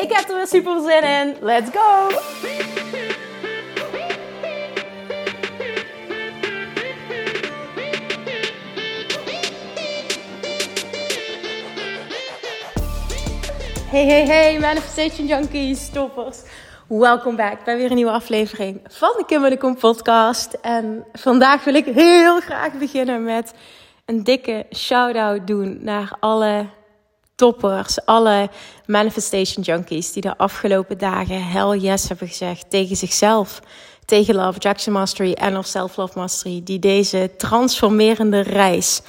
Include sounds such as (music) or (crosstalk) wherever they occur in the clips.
Ik heb er weer super zin in. Let's go! Hey, hey, hey, Manifestation Junkies, toppers. Welkom back bij weer een nieuwe aflevering van de Kim de Kom podcast. En vandaag wil ik heel graag beginnen met een dikke shout-out doen naar alle toppers, alle manifestation junkies die de afgelopen dagen hell yes hebben gezegd tegen zichzelf, tegen Love Jackson Mastery en of Self Love Mastery, die deze transformerende reis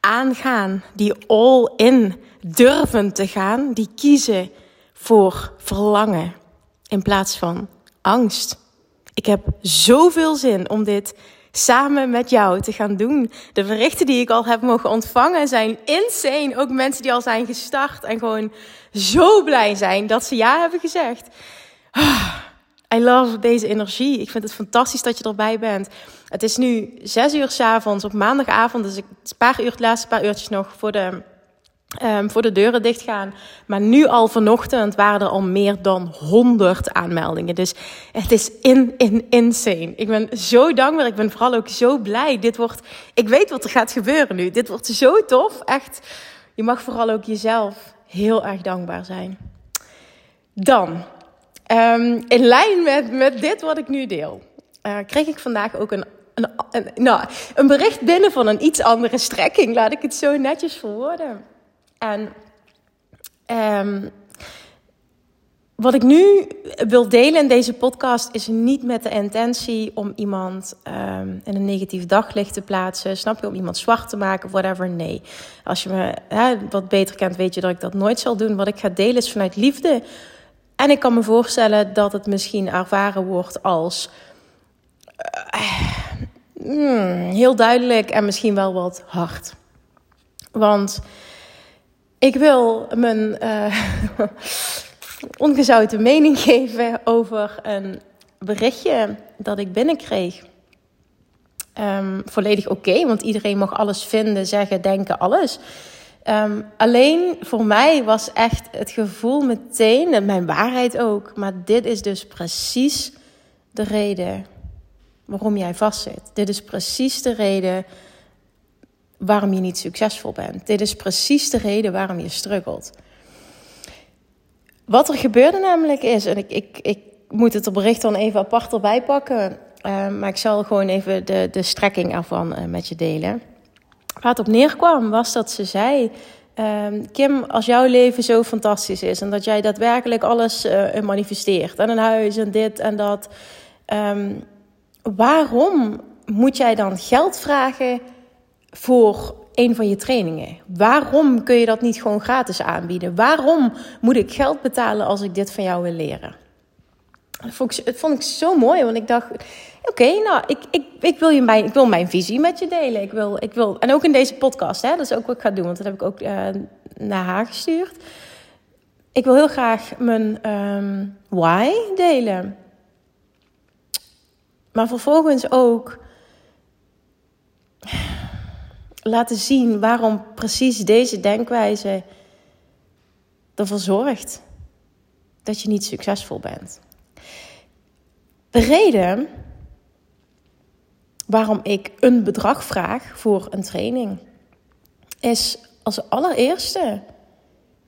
aangaan, die all in durven te gaan, die kiezen voor verlangen in plaats van angst. Ik heb zoveel zin om dit samen met jou te gaan doen. De berichten die ik al heb mogen ontvangen zijn insane. Ook mensen die al zijn gestart en gewoon zo blij zijn dat ze ja hebben gezegd. I love deze energie. Ik vind het fantastisch dat je erbij bent. Het is nu zes uur s avonds op maandagavond. Dus ik een paar de laatste paar uurtjes nog voor de Um, voor de deuren dicht gaan. Maar nu al vanochtend waren er al meer dan 100 aanmeldingen. Dus het is in, in, insane. Ik ben zo dankbaar. Ik ben vooral ook zo blij. Dit wordt, ik weet wat er gaat gebeuren nu. Dit wordt zo tof. Echt. Je mag vooral ook jezelf heel erg dankbaar zijn. Dan, um, in lijn met, met dit wat ik nu deel, uh, kreeg ik vandaag ook een, een, een, nou, een bericht binnen van een iets andere strekking. Laat ik het zo netjes verwoorden. En um, wat ik nu wil delen in deze podcast is niet met de intentie om iemand um, in een negatief daglicht te plaatsen. Snap je? Om iemand zwart te maken, whatever. Nee. Als je me hè, wat beter kent, weet je dat ik dat nooit zal doen. Wat ik ga delen is vanuit liefde. En ik kan me voorstellen dat het misschien ervaren wordt als uh, heel duidelijk en misschien wel wat hard. Want ik wil mijn uh, (laughs) ongezouten mening geven over een berichtje dat ik binnenkreeg. Um, volledig oké, want iedereen mag alles vinden, zeggen, denken, alles. Um, alleen voor mij was echt het gevoel meteen, en mijn waarheid ook, maar dit is dus precies de reden waarom jij vastzit. Dit is precies de reden waarom je niet succesvol bent. Dit is precies de reden waarom je struggelt. Wat er gebeurde namelijk is, en ik, ik, ik moet het bericht dan even apart erbij pakken, uh, maar ik zal gewoon even de, de strekking ervan uh, met je delen. Waar het op neerkwam was dat ze zei, uh, Kim, als jouw leven zo fantastisch is en dat jij daadwerkelijk alles uh, manifesteert en een huis en dit en dat, um, waarom moet jij dan geld vragen voor een van je trainingen? Waarom kun je dat niet gewoon gratis aanbieden? Waarom moet ik geld betalen als ik dit van jou wil leren? Dat vond ik, vond ik zo mooi, want ik dacht: oké, nou, ik, ik, ik, wil je mijn, ik wil mijn visie met je delen. Ik wil, ik wil, en ook in deze podcast, hè, dat is ook wat ik ga doen, want dat heb ik ook uh, naar haar gestuurd. Ik wil heel graag mijn um, why delen. Maar vervolgens ook laten zien waarom precies deze denkwijze ervoor zorgt dat je niet succesvol bent. De reden waarom ik een bedrag vraag voor een training is als allereerste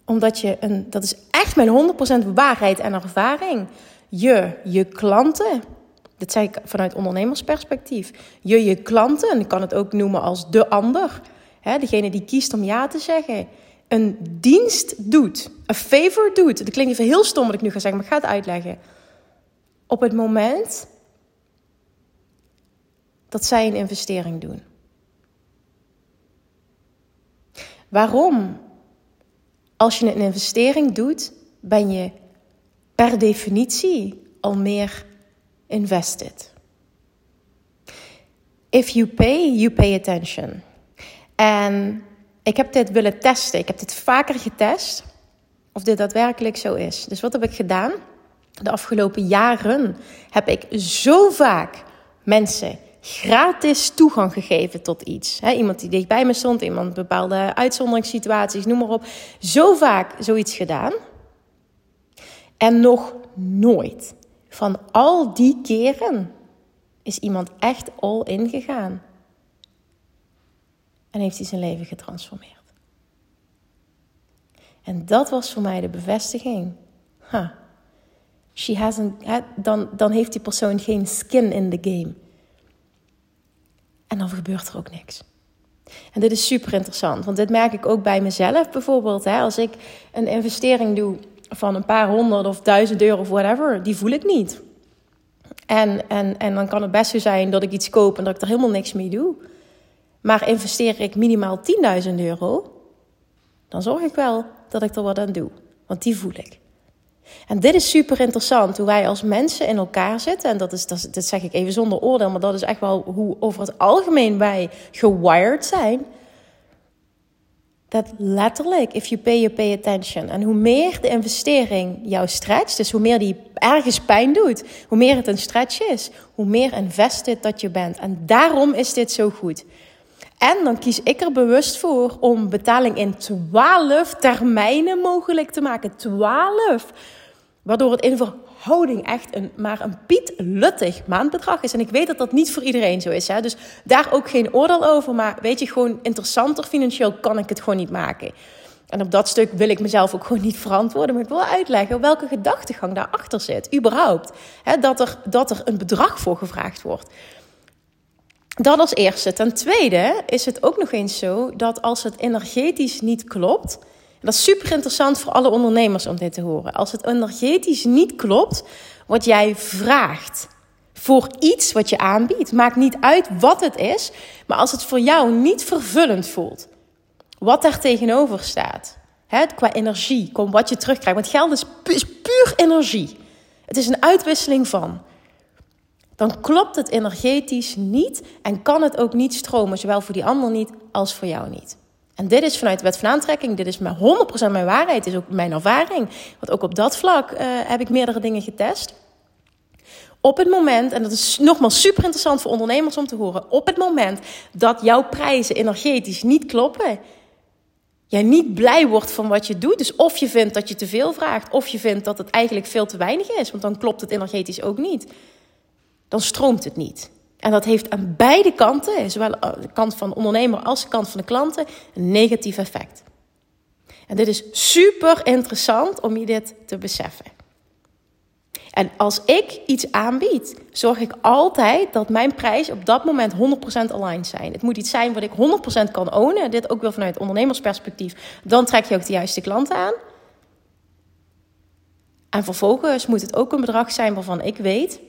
omdat je een, dat is echt mijn 100% waarheid en ervaring, je je klanten dit zei ik vanuit ondernemersperspectief. Je je klanten, en ik kan het ook noemen als de ander, hè, degene die kiest om ja te zeggen, een dienst doet, een favor doet. Dat klinkt even heel stom wat ik nu ga zeggen, maar ik ga het uitleggen. Op het moment dat zij een investering doen. Waarom? Als je een investering doet, ben je per definitie al meer invested. If you pay, you pay attention. En ik heb dit willen testen. Ik heb dit vaker getest. Of dit daadwerkelijk zo is. Dus wat heb ik gedaan? De afgelopen jaren heb ik zo vaak mensen gratis toegang gegeven tot iets. iemand die dichtbij me stond, iemand bepaalde uitzonderingssituaties, noem maar op. Zo vaak zoiets gedaan. En nog nooit van al die keren is iemand echt all in gegaan. En heeft hij zijn leven getransformeerd. En dat was voor mij de bevestiging. Huh. She hasn't, dan, dan heeft die persoon geen skin in the game. En dan gebeurt er ook niks. En dit is super interessant, want dit merk ik ook bij mezelf bijvoorbeeld. Hè? Als ik een investering doe van een paar honderd of duizend euro of whatever, die voel ik niet. En, en, en dan kan het best zo zijn dat ik iets koop en dat ik er helemaal niks mee doe. Maar investeer ik minimaal 10.000 euro, dan zorg ik wel dat ik er wat aan doe. Want die voel ik. En dit is super interessant, hoe wij als mensen in elkaar zitten. En dat, is, dat, dat zeg ik even zonder oordeel, maar dat is echt wel hoe over het algemeen wij gewired zijn. Dat letterlijk, if you pay, you pay attention. En hoe meer de investering jou stretcht, dus hoe meer die ergens pijn doet, hoe meer het een stretch is, hoe meer invested dat je bent. En daarom is dit zo goed. En dan kies ik er bewust voor om betaling in 12 termijnen mogelijk te maken. 12. Waardoor het in verhouding echt een, maar een pietluttig maandbedrag is. En ik weet dat dat niet voor iedereen zo is. Hè? Dus daar ook geen oordeel over. Maar weet je, gewoon interessanter financieel kan ik het gewoon niet maken. En op dat stuk wil ik mezelf ook gewoon niet verantwoorden. Maar ik wil uitleggen welke gedachtegang daarachter zit. Überhaupt. Hè, dat, er, dat er een bedrag voor gevraagd wordt. Dat als eerste. Ten tweede is het ook nog eens zo dat als het energetisch niet klopt. Dat is super interessant voor alle ondernemers om dit te horen. Als het energetisch niet klopt, wat jij vraagt voor iets wat je aanbiedt, maakt niet uit wat het is, maar als het voor jou niet vervullend voelt, wat daar tegenover staat, hè, qua energie, kom wat je terugkrijgt, want geld is, is puur energie. Het is een uitwisseling van dan klopt het energetisch niet en kan het ook niet stromen, zowel voor die ander niet als voor jou niet. En dit is vanuit de wet van aantrekking, dit is mijn 100% mijn waarheid, dit is ook mijn ervaring. Want ook op dat vlak uh, heb ik meerdere dingen getest. Op het moment, en dat is nogmaals super interessant voor ondernemers om te horen, op het moment dat jouw prijzen energetisch niet kloppen, jij niet blij wordt van wat je doet, dus of je vindt dat je te veel vraagt, of je vindt dat het eigenlijk veel te weinig is, want dan klopt het energetisch ook niet dan stroomt het niet. En dat heeft aan beide kanten, zowel de kant van de ondernemer als de kant van de klanten, een negatief effect. En dit is super interessant om je dit te beseffen. En als ik iets aanbied, zorg ik altijd dat mijn prijs op dat moment 100% aligned zijn. Het moet iets zijn wat ik 100% kan ownen. Dit ook wel vanuit ondernemersperspectief. Dan trek je ook de juiste klanten aan. En vervolgens moet het ook een bedrag zijn waarvan ik weet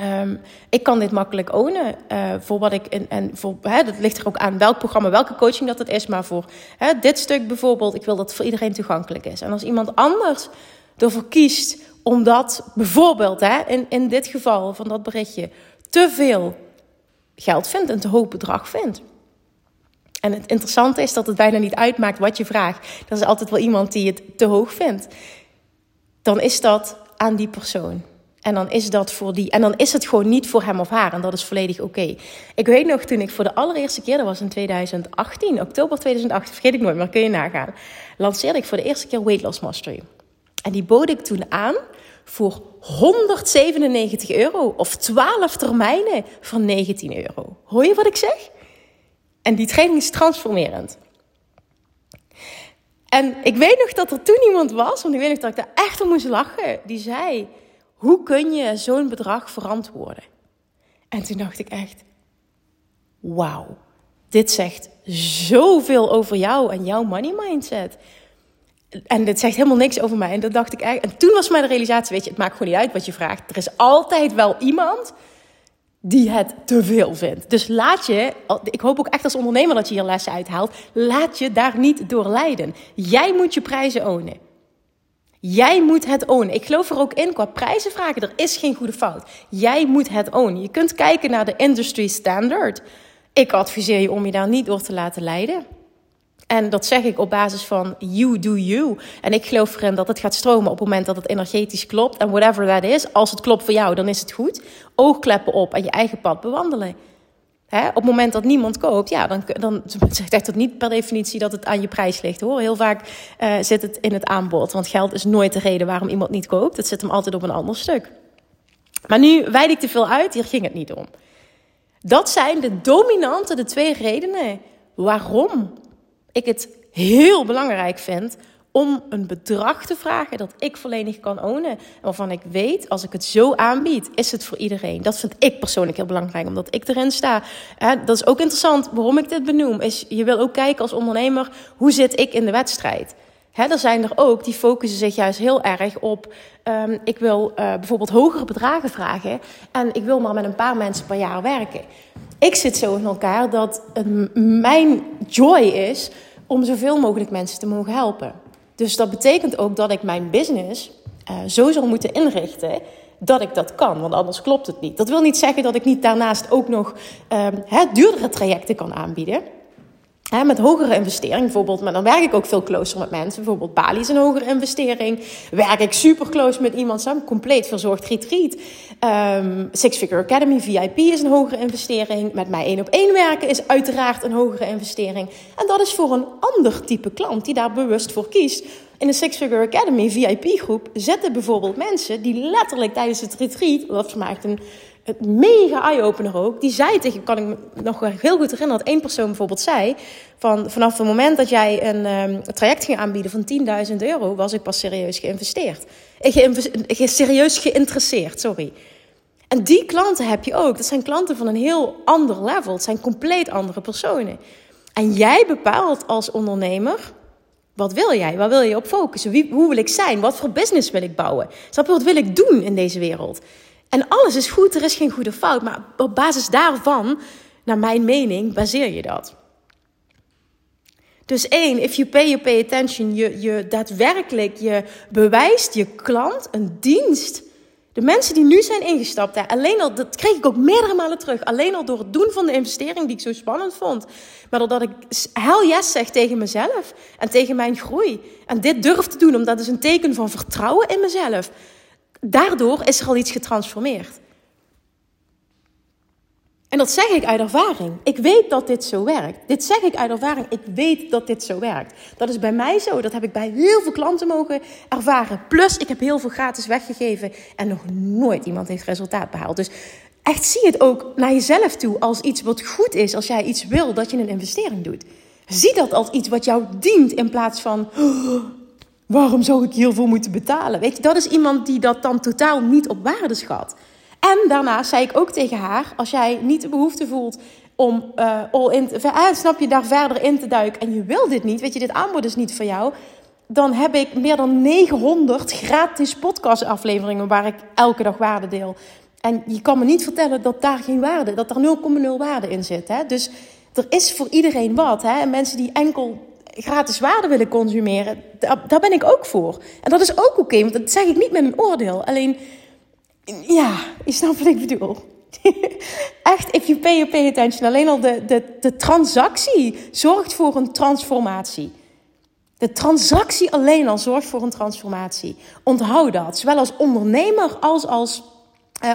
Um, ik kan dit makkelijk ownen uh, voor wat ik en, en voor hè, dat ligt er ook aan welk programma, welke coaching dat het is, maar voor hè, dit stuk bijvoorbeeld, ik wil dat het voor iedereen toegankelijk is. En als iemand anders ervoor kiest omdat bijvoorbeeld hè, in, in dit geval van dat berichtje te veel geld vindt, een te hoog bedrag vindt. En het interessante is dat het bijna niet uitmaakt wat je vraagt. Er is altijd wel iemand die het te hoog vindt. Dan is dat aan die persoon. En dan is dat voor die. En dan is het gewoon niet voor hem of haar. En dat is volledig oké. Ik weet nog toen ik voor de allereerste keer, dat was in 2018, oktober 2018, vergeet ik nooit, maar kun je nagaan. Lanceerde ik voor de eerste keer Weight Loss Mastery. En die bood ik toen aan voor 197 euro of 12 termijnen voor 19 euro. Hoor je wat ik zeg? En die training is transformerend. En ik weet nog dat er toen iemand was, want ik weet nog dat ik daar echt om moest lachen. Die zei: hoe kun je zo'n bedrag verantwoorden? En toen dacht ik echt, wauw, dit zegt zoveel over jou en jouw money mindset. En dit zegt helemaal niks over mij. En dat dacht ik. En toen was mij de realisatie: weet je, het maakt gewoon niet uit wat je vraagt. Er is altijd wel iemand die het te veel vindt. Dus laat je, ik hoop ook echt als ondernemer dat je hier lessen uithaalt, laat je daar niet door leiden. Jij moet je prijzen ownen. Jij moet het ownen. Ik geloof er ook in qua prijzen vragen. Er is geen goede fout. Jij moet het ownen. Je kunt kijken naar de industry standard. Ik adviseer je om je daar niet door te laten leiden. En dat zeg ik op basis van you do you. En ik geloof erin dat het gaat stromen op het moment dat het energetisch klopt. En whatever that is, als het klopt voor jou, dan is het goed. Oogkleppen op en je eigen pad bewandelen. Hè? Op het moment dat niemand koopt, ja, dan, dan (laughs) zegt dat niet per definitie dat het aan je prijs ligt hoor. Heel vaak uh, zit het in het aanbod. Want geld is nooit de reden waarom iemand niet koopt. Het zit hem altijd op een ander stuk. Maar nu wijd ik te veel uit, hier ging het niet om. Dat zijn de dominante, de twee redenen waarom ik het heel belangrijk vind om een bedrag te vragen dat ik volledig kan ownen. Waarvan ik weet, als ik het zo aanbied, is het voor iedereen. Dat vind ik persoonlijk heel belangrijk, omdat ik erin sta. Dat is ook interessant waarom ik dit benoem. Is je wil ook kijken als ondernemer, hoe zit ik in de wedstrijd? Hè, er zijn er ook die focussen zich juist heel erg op. Um, ik wil uh, bijvoorbeeld hogere bedragen vragen. En ik wil maar met een paar mensen per jaar werken. Ik zit zo in elkaar dat het mijn joy is om zoveel mogelijk mensen te mogen helpen. Dus dat betekent ook dat ik mijn business uh, zo zal moeten inrichten dat ik dat kan, want anders klopt het niet. Dat wil niet zeggen dat ik niet daarnaast ook nog uh, duurdere trajecten kan aanbieden met hogere investering bijvoorbeeld, maar dan werk ik ook veel closer met mensen. Bijvoorbeeld Bali is een hogere investering. Werk ik super close met iemand samen, compleet verzorgd retreat. Um, Six Figure Academy VIP is een hogere investering. Met mij één op één werken is uiteraard een hogere investering. En dat is voor een ander type klant die daar bewust voor kiest. In de Six Figure Academy VIP groep zitten bijvoorbeeld mensen die letterlijk tijdens het retreat, wat voor een mega eye-opener ook. Die zei tegen, kan ik me nog heel goed herinneren, dat één persoon bijvoorbeeld zei: van vanaf het moment dat jij een, um, traject ging aanbieden van 10.000 euro, was ik pas serieus geïnvesteerd. Ik serieus geïnteresseerd, sorry. En die klanten heb je ook. Dat zijn klanten van een heel ander level. Het zijn compleet andere personen. En jij bepaalt als ondernemer. Wat wil jij? Waar wil je op focussen? Hoe wil ik zijn? Wat voor business wil ik bouwen? Snap je, wat wil ik doen in deze wereld? En alles is goed, er is geen goede fout. Maar op basis daarvan, naar mijn mening, baseer je dat. Dus één, if you pay, you pay attention. Je, je daadwerkelijk, je bewijst je klant een dienst. De mensen die nu zijn ingestapt, hè, alleen al, dat kreeg ik ook meerdere malen terug. Alleen al door het doen van de investering die ik zo spannend vond. Maar doordat ik hell yes zeg tegen mezelf en tegen mijn groei. En dit durf te doen, omdat het is een teken van vertrouwen in mezelf daardoor is er al iets getransformeerd. En dat zeg ik uit ervaring. Ik weet dat dit zo werkt. Dit zeg ik uit ervaring. Ik weet dat dit zo werkt. Dat is bij mij zo. Dat heb ik bij heel veel klanten mogen ervaren. Plus, ik heb heel veel gratis weggegeven. En nog nooit iemand heeft resultaat behaald. Dus echt zie het ook naar jezelf toe als iets wat goed is. Als jij iets wil, dat je een investering doet. Zie dat als iets wat jou dient in plaats van. Waarom zou ik hiervoor moeten betalen? Weet je, dat is iemand die dat dan totaal niet op waarde schat. En daarnaast zei ik ook tegen haar: als jij niet de behoefte voelt om uh, all in te, uh, snap je, daar verder in te duiken en je wil dit niet, weet je, dit aanbod is niet voor jou, dan heb ik meer dan 900 gratis podcastafleveringen waar ik elke dag waarde deel. En je kan me niet vertellen dat daar geen waarde, dat er 0,0 waarde in zit. Hè? Dus er is voor iedereen wat. Hè? En mensen die enkel gratis waarde willen consumeren, daar, ben ik ook voor. En dat is ook oké, want dat zeg ik niet met een oordeel. Alleen, ja, je snapt wat ik bedoel. (laughs) Echt, if you pay, you pay attention. Alleen al de, de, de transactie zorgt voor een transformatie. De transactie alleen al zorgt voor een transformatie. Onthoud dat, zowel als ondernemer als als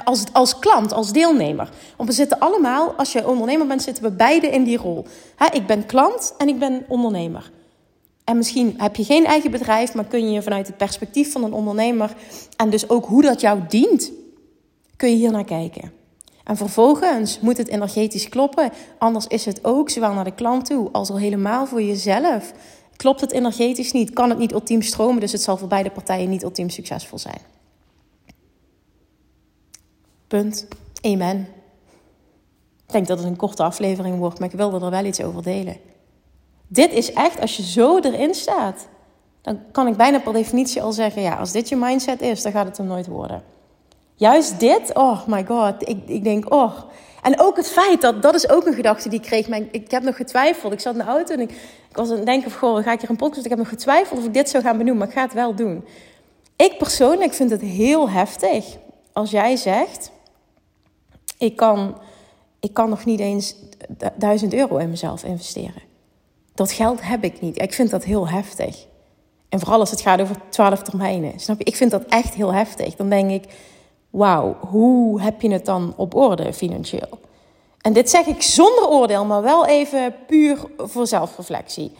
als, als klant, als deelnemer. Want we zitten allemaal, als je ondernemer bent, zitten we beide in die rol. ik ben klant en ik ben ondernemer. En misschien heb je geen eigen bedrijf, maar kun je vanuit het perspectief van een ondernemer en dus ook hoe dat jou dient, kun je hier naar kijken. En vervolgens moet het energetisch kloppen, anders is het ook zowel naar de klant toe als al helemaal voor jezelf. Klopt het energetisch niet, kan het niet ultiem stromen, dus het zal voor beide partijen niet ultiem succesvol zijn. Punt. Amen. Ik denk dat het een korte aflevering wordt, maar ik wilde er wel iets over delen. Dit is echt, als je zo erin staat, dan kan ik bijna per definitie al zeggen: ja, als dit je mindset is, dan gaat het er nooit worden. Juist dit, oh my god, ik, ik denk, oh. En ook het feit dat, dat is ook een gedachte die ik kreeg. Maar ik, heb nog getwijfeld. Ik zat in de auto en ik, ik was aan het denken: goh, ga ik hier een podcast? Ik heb nog getwijfeld of ik dit zou gaan benoemen, maar ik ga het wel doen. Ik persoonlijk vind het heel heftig als jij zegt: ik kan, ik kan nog niet eens 1000 euro in mezelf investeren. Dat geld heb ik niet. Ik vind dat heel heftig. En vooral als het gaat over 12 termijnen. Snap je? Ik vind dat echt heel heftig. Dan denk ik: wauw, hoe heb je het dan op orde financieel? En dit zeg ik zonder oordeel, maar wel even puur voor zelfreflectie.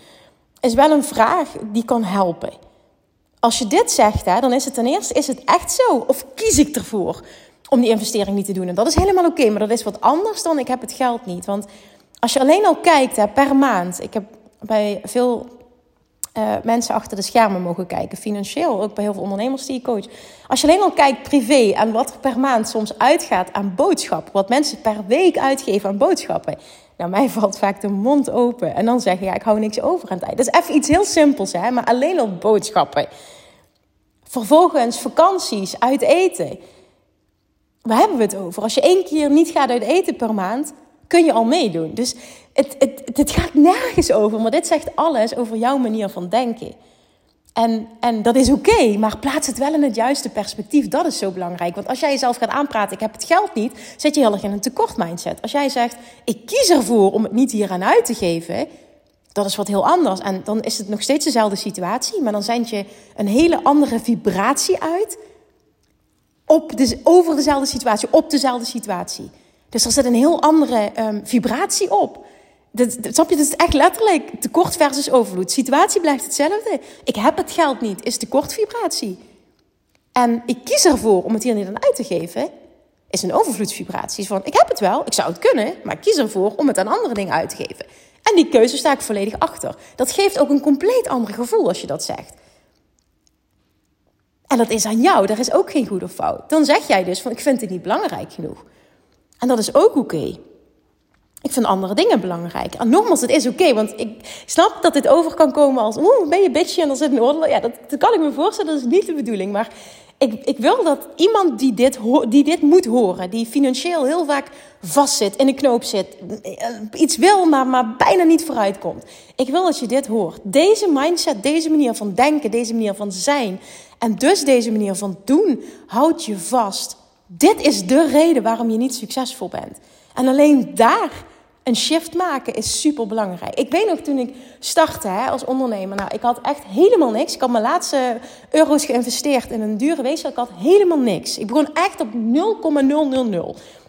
Is wel een vraag die kan helpen. Als je dit zegt, hè, dan is het ten eerste, is het echt zo? Of kies ik ervoor om die investering niet te doen? En dat is helemaal oké, maar dat is wat anders dan ik heb het geld niet. Want als je alleen al kijkt hè, per maand. Ik heb bij veel uh, mensen achter de schermen mogen kijken, financieel, ook bij heel veel ondernemers die ik coach. Als je alleen al kijkt privé en wat er per maand soms uitgaat aan boodschappen, wat mensen per week uitgeven aan boodschappen. Nou, mij (laughs) valt vaak de mond open en dan zeg je, ja, ik hou niks over aan tijd. Dat is even iets heel simpels, hè, maar alleen al boodschappen. Vervolgens vakanties, uit eten. Waar hebben we het over? Als je één keer niet gaat uit eten per maand, kun je al meedoen. Dus het, het, het gaat nergens over, maar dit zegt alles over jouw manier van denken. En, en dat is oké, maar plaats het wel in het juiste perspectief. Dat is zo belangrijk. Want als jij jezelf gaat aanpraten, ik heb het geld niet, zit je heel erg in een tekort mindset. Als jij zegt, ik kies ervoor om het niet hier aan uit te geven, dat is wat heel anders. En dan is het nog steeds dezelfde situatie, maar dan zend je een hele andere vibratie uit op de, over dezelfde situatie, op dezelfde situatie. Dus er zit een heel andere um, vibratie op. Dat, dat, snap je? Dat is echt letterlijk tekort versus overvloed. Situatie blijft hetzelfde. Ik heb het geld niet, is tekort vibratie. En ik kies ervoor om het hier niet aan uit te geven, is een overvloedsvibratie. Van ik heb het wel, ik zou het kunnen, maar ik kies ervoor om het aan andere dingen uit te geven. En die keuze sta ik volledig achter. Dat geeft ook een compleet ander gevoel als je dat zegt. En dat is aan jou, daar is ook geen goed of fout. Dan zeg jij dus van ik vind het niet belangrijk genoeg. En dat is ook oké. Ik vind andere dingen belangrijk. En nogmaals, het is oké, want ik snap dat dit over kan komen als... Oeh, ben je bitchy en er zit een oordeel. Ja, dat, dat, kan ik me voorstellen, dat is niet de bedoeling. Maar ik, ik wil dat iemand die dit, die dit moet horen... die financieel heel vaak vastzit, in een knoop zit... iets wil, maar, maar bijna niet vooruit komt. Ik wil dat je dit hoort. Deze mindset, deze manier van denken, deze manier van zijn... en dus deze manier van doen, houdt je vast... Dit is de reden waarom je niet succesvol bent. En alleen daar een shift maken is super belangrijk. Ik weet nog toen ik startte hè, als ondernemer. Nou, ik had echt helemaal niks. Ik had mijn laatste euro's geïnvesteerd in een dure wezen. Ik had helemaal niks. Ik begon echt op 0,000.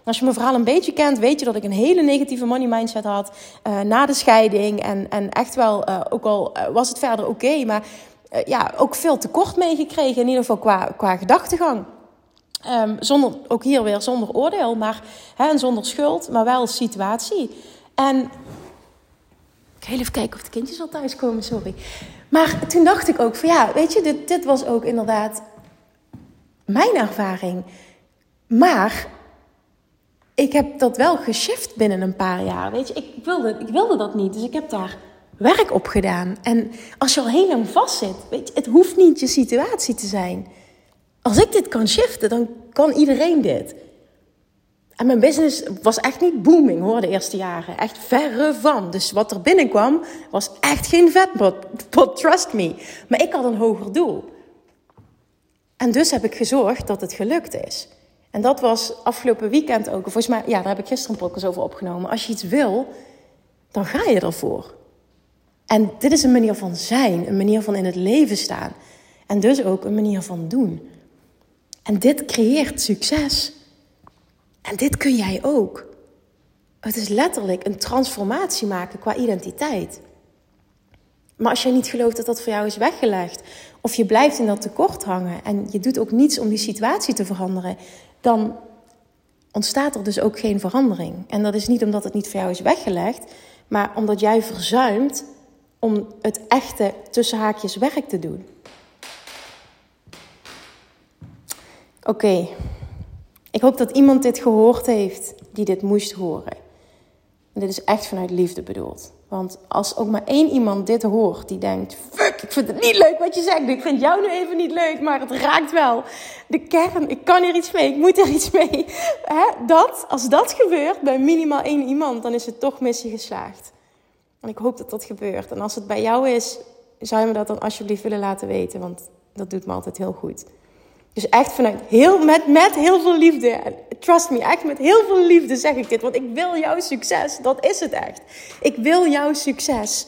Als je mijn verhaal een beetje kent, weet je dat ik een hele negatieve money mindset had uh, na de scheiding. En, en echt wel, uh, ook al uh, was het verder oké, maar ja, ook veel tekort meegekregen. In ieder geval qua, qua gedachtegang. Um, zonder, ook hier weer zonder oordeel, maar en zonder schuld, maar wel situatie. En ik ga even kijken of de kindjes al thuis komen, sorry. Maar toen dacht ik ook van ja, weet je, dit, dit was ook inderdaad mijn ervaring. Maar ik heb dat wel geshift binnen een paar jaar. Weet je, ik wilde, ik wilde dat niet, dus ik heb daar werk op gedaan. En als je al heel lang vast zit, weet je, het hoeft niet je situatie te zijn. Als ik dit kan shiften, dan kan iedereen dit. En mijn business was echt niet booming hoor, de eerste jaren. Echt verre van. Dus wat er binnenkwam, was echt geen vetbot. But trust me. Maar ik had een hoger doel. En dus heb ik gezorgd dat het gelukt is. En dat was afgelopen weekend ook. Volgens mij, ja, daar heb ik gisteren een podcast over opgenomen. Als je iets wil, dan ga je ervoor. En dit is een manier van zijn, een manier van in het leven staan. En dus ook een manier van doen. En dit creëert succes. En dit kun jij ook. Het is letterlijk een transformatie maken qua identiteit. Maar als jij niet gelooft dat dat voor jou is weggelegd, of je blijft in dat tekort hangen en je doet ook niets om die situatie te veranderen, dan ontstaat er dus ook geen verandering. En dat is niet omdat het niet voor jou is weggelegd, maar omdat jij verzuimt om het echte tussen haakjes werk te doen. Oké, ik hoop dat iemand dit gehoord heeft die dit moest horen. En dit is echt vanuit liefde bedoeld. Want als ook maar één iemand dit hoort die denkt: Fuck, ik vind het niet leuk wat je zegt. Ik vind jou nu even niet leuk, maar het raakt wel. De kern, ik kan hier iets mee, ik moet er iets mee. (laughs) Dat, als dat gebeurt bij minimaal één iemand, dan is het toch missie geslaagd. En ik hoop dat dat gebeurt. En als het bij jou is, zou je me dat dan alsjeblieft willen laten weten. Want Dat doet me altijd heel goed. Dus echt vanuit heel, met, met heel veel liefde. Trust me, echt met heel veel liefde zeg ik dit. Want ik wil jouw succes. Dat is het echt. Ik wil jouw succes.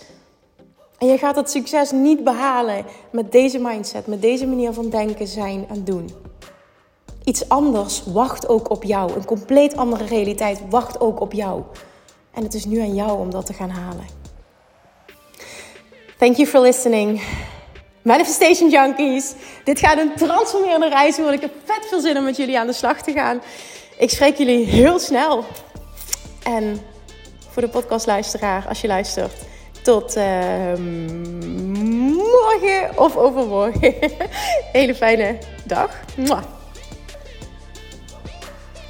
En je gaat dat succes niet behalen met deze mindset, met deze manier van denken, zijn en doen. Iets anders wacht ook op jou. Een compleet andere realiteit wacht ook op jou. En het is nu aan jou om dat te gaan halen. Thank you for listening. Manifestation Junkies. Dit gaat een transformerende reis worden. Ik heb vet veel zin om met jullie aan de slag te gaan. Ik spreek jullie heel snel. En voor de podcastluisteraar, als je luistert, tot uh, morgen of overmorgen. (laughs) Hele fijne dag. Mwah.